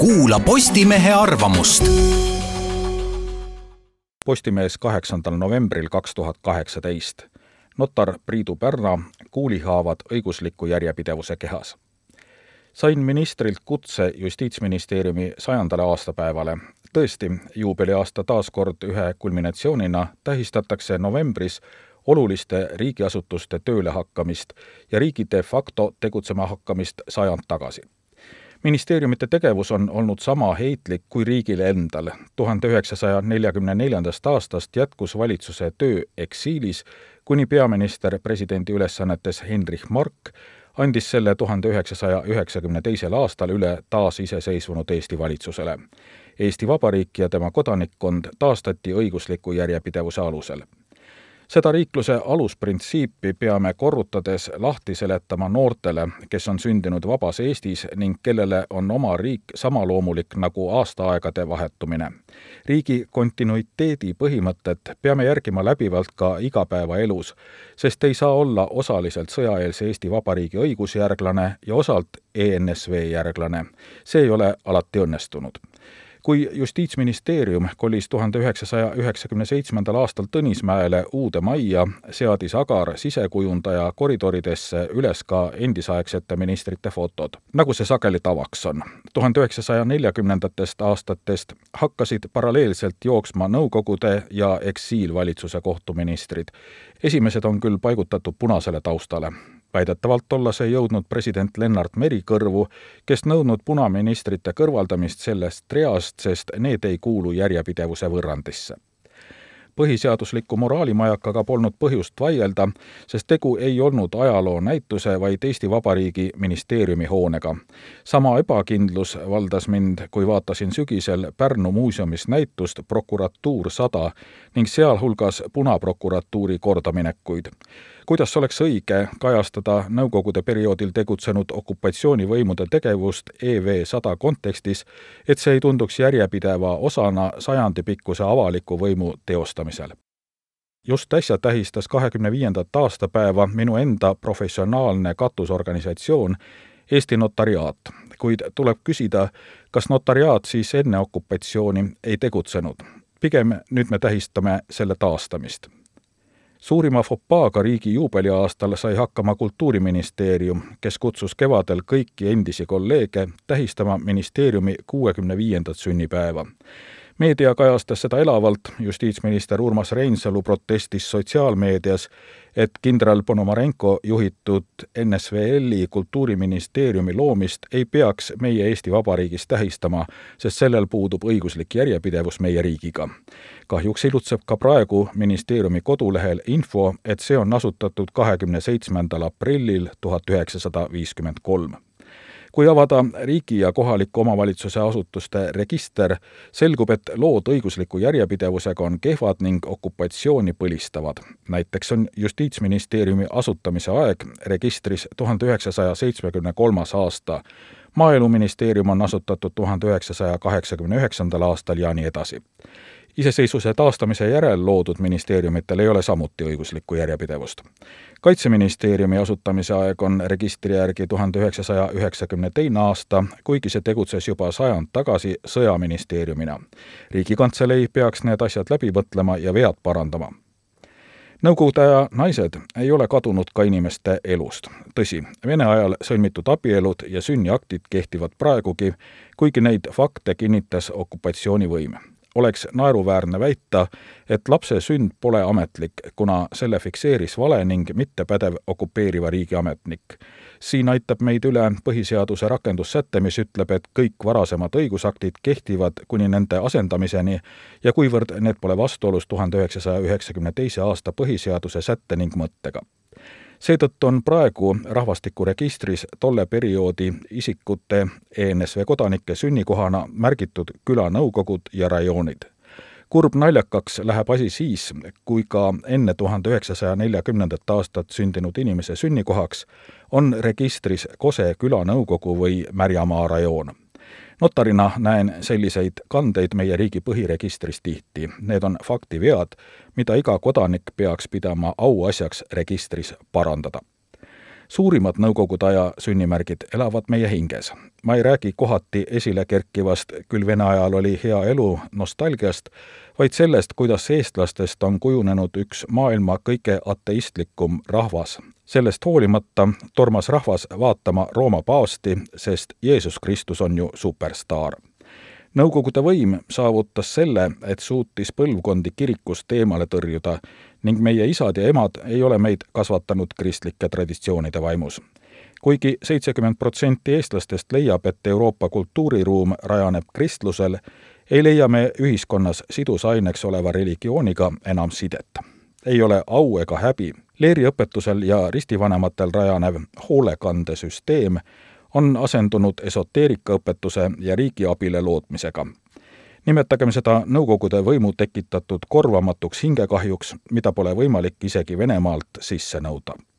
kuula Postimehe arvamust. Postimees kaheksandal novembril kaks tuhat kaheksateist. notar Priidu Pärna, kuulihaavad õigusliku järjepidevuse kehas. sain ministrilt kutse Justiitsministeeriumi sajandale aastapäevale. tõesti, juubeliaasta taas kord ühe kulminatsioonina tähistatakse novembris oluliste riigiasutuste tööle hakkamist ja riigi de facto tegutsema hakkamist sajand tagasi ministeeriumite tegevus on olnud sama heitlik kui riigil endal. tuhande üheksasaja neljakümne neljandast aastast jätkus valitsuse töö eksiilis, kuni peaminister presidendi ülesannetes Heinrich Mark andis selle tuhande üheksasaja üheksakümne teisel aastal üle taasiseseisvunud Eesti valitsusele. Eesti Vabariik ja tema kodanikkond taastati õigusliku järjepidevuse alusel seda riikluse alusprintsiipi peame korrutades lahti seletama noortele, kes on sündinud vabas Eestis ning kellele on oma riik sama loomulik nagu aastaaegade vahetumine. riigi kontinuiteedi põhimõtet peame järgima läbivalt ka igapäevaelus, sest ei saa olla osaliselt sõjaeelse Eesti Vabariigi õigusjärglane ja osalt ENSV järglane. see ei ole alati õnnestunud kui Justiitsministeerium kolis tuhande üheksasaja üheksakümne seitsmendal aastal Tõnismäele uude majja, seadis Agar sisekujundaja koridoridesse üles ka endisaegsete ministrite fotod, nagu see sageli tavaks on. tuhande üheksasaja neljakümnendatest aastatest hakkasid paralleelselt jooksma Nõukogude ja eksiilvalitsuse kohtuministrid. esimesed on küll paigutatud punasele taustale väidetavalt olla see jõudnud president Lennart Meri kõrvu, kes nõudnud punaministrite kõrvaldamist sellest reast, sest need ei kuulu järjepidevuse võrrandisse põhiseadusliku moraalimajakaga polnud põhjust vaielda, sest tegu ei olnud ajaloonäituse, vaid Eesti Vabariigi ministeeriumi hoonega. sama ebakindlus valdas mind, kui vaatasin sügisel Pärnu muuseumis näitust Prokuratuur sada ning sealhulgas punaprokuratuuri kordaminekuid kuidas oleks õige kajastada Nõukogude perioodil tegutsenud okupatsioonivõimude tegevust EV sada kontekstis, et see ei tunduks järjepideva osana sajandipikkuse avaliku võimu teostamisel just äsja tähistas kahekümne viiendat aastapäeva minu enda professionaalne katusorganisatsioon Eesti Notariaat, kuid tuleb küsida, kas notariaat siis enne okupatsiooni ei tegutsenud. pigem nüüd me tähistame selle taastamist suurima fopaaga riigi juubeliaastal sai hakkama Kultuuriministeerium, kes kutsus kevadel kõiki endisi kolleege tähistama ministeeriumi kuuekümne viiendat sünnipäeva meedia kajastas seda elavalt, justiitsminister Urmas Reinsalu protestis sotsiaalmeedias, et kindral Ponomarenko juhitud NSVL-i kultuuriministeeriumi loomist ei peaks meie Eesti Vabariigis tähistama, sest sellel puudub õiguslik järjepidevus meie riigiga. kahjuks ilutseb ka praegu ministeeriumi kodulehel info, et see on asutatud kahekümne seitsmendal aprillil tuhat üheksasada viiskümmend kolm kui avada riigi ja kohaliku omavalitsuse asutuste register, selgub, et lood õigusliku järjepidevusega on kehvad ning okupatsiooni põlistavad. näiteks on Justiitsministeeriumi asutamise aeg registris tuhande üheksasaja seitsmekümne kolmas aasta, maaeluministeerium on asutatud tuhande üheksasaja kaheksakümne üheksandal aastal ja nii edasi iseseisvuse taastamise järel loodud ministeeriumitel ei ole samuti õiguslikku järjepidevust. kaitseministeeriumi asutamise aeg on registri järgi tuhande üheksasaja üheksakümne teine aasta, kuigi see tegutses juba sajand tagasi sõjaministeeriumina. riigikantselei peaks need asjad läbi mõtlema ja vead parandama Nõukogude aja naised ei ole kadunud ka inimeste elust. tõsi, Vene ajal sõlmitud abielud ja sünniaktid kehtivad praegugi, kuigi neid fakte kinnitas okupatsioonivõim oleks naeruväärne väita, et lapse sünd pole ametlik, kuna selle fikseeris vale ning mittepädev okupeeriva riigi ametnik. siin aitab meid üle põhiseaduse rakendussäte, mis ütleb, et kõik varasemad õigusaktid kehtivad kuni nende asendamiseni ja kuivõrd need pole vastuolus tuhande üheksasaja üheksakümne teise aasta põhiseaduse sätte ning mõttega seetõttu on praegu rahvastikuregistris tolle perioodi isikute ENSV kodanike sünnikohana märgitud külanõukogud ja rajoonid. kurb naljakaks läheb asi siis, kui ka enne tuhande üheksasaja neljakümnendat aastat sündinud inimese sünnikohaks on registris Kose külanõukogu või Märjamaa rajoon notarina näen selliseid kandeid meie riigi põhiregistris tihti. Need on faktivead, mida iga kodanik peaks pidama auasjaks registris parandada suurimad nõukogude aja sünnimärgid elavad meie hinges. ma ei räägi kohati esile kerkivast küll Vene ajal oli hea elu nostalgiast, vaid sellest, kuidas eestlastest on kujunenud üks maailma kõige ateistlikum rahvas. sellest hoolimata tormas rahvas vaatama Rooma paavsti, sest Jeesus Kristus on ju superstaar Nõukogude võim saavutas selle, et suutis põlvkondi kirikust eemale tõrjuda ning meie isad ja emad ei ole meid kasvatanud kristlike traditsioonide vaimus. kuigi seitsekümmend protsenti eestlastest leiab, et Euroopa kultuuriruum rajaneb kristlusel, ei leia me ühiskonnas sidusaineks oleva religiooniga enam sidet. ei ole au ega häbi, leeriõpetusel ja ristivanematel rajanev hoolekandesüsteem on asendunud esoteerikaõpetuse ja riigiabile lootmisega. Nimetagem seda Nõukogude võimu tekitatud korvamatuks hingekahjuks, mida pole võimalik isegi Venemaalt sisse nõuda.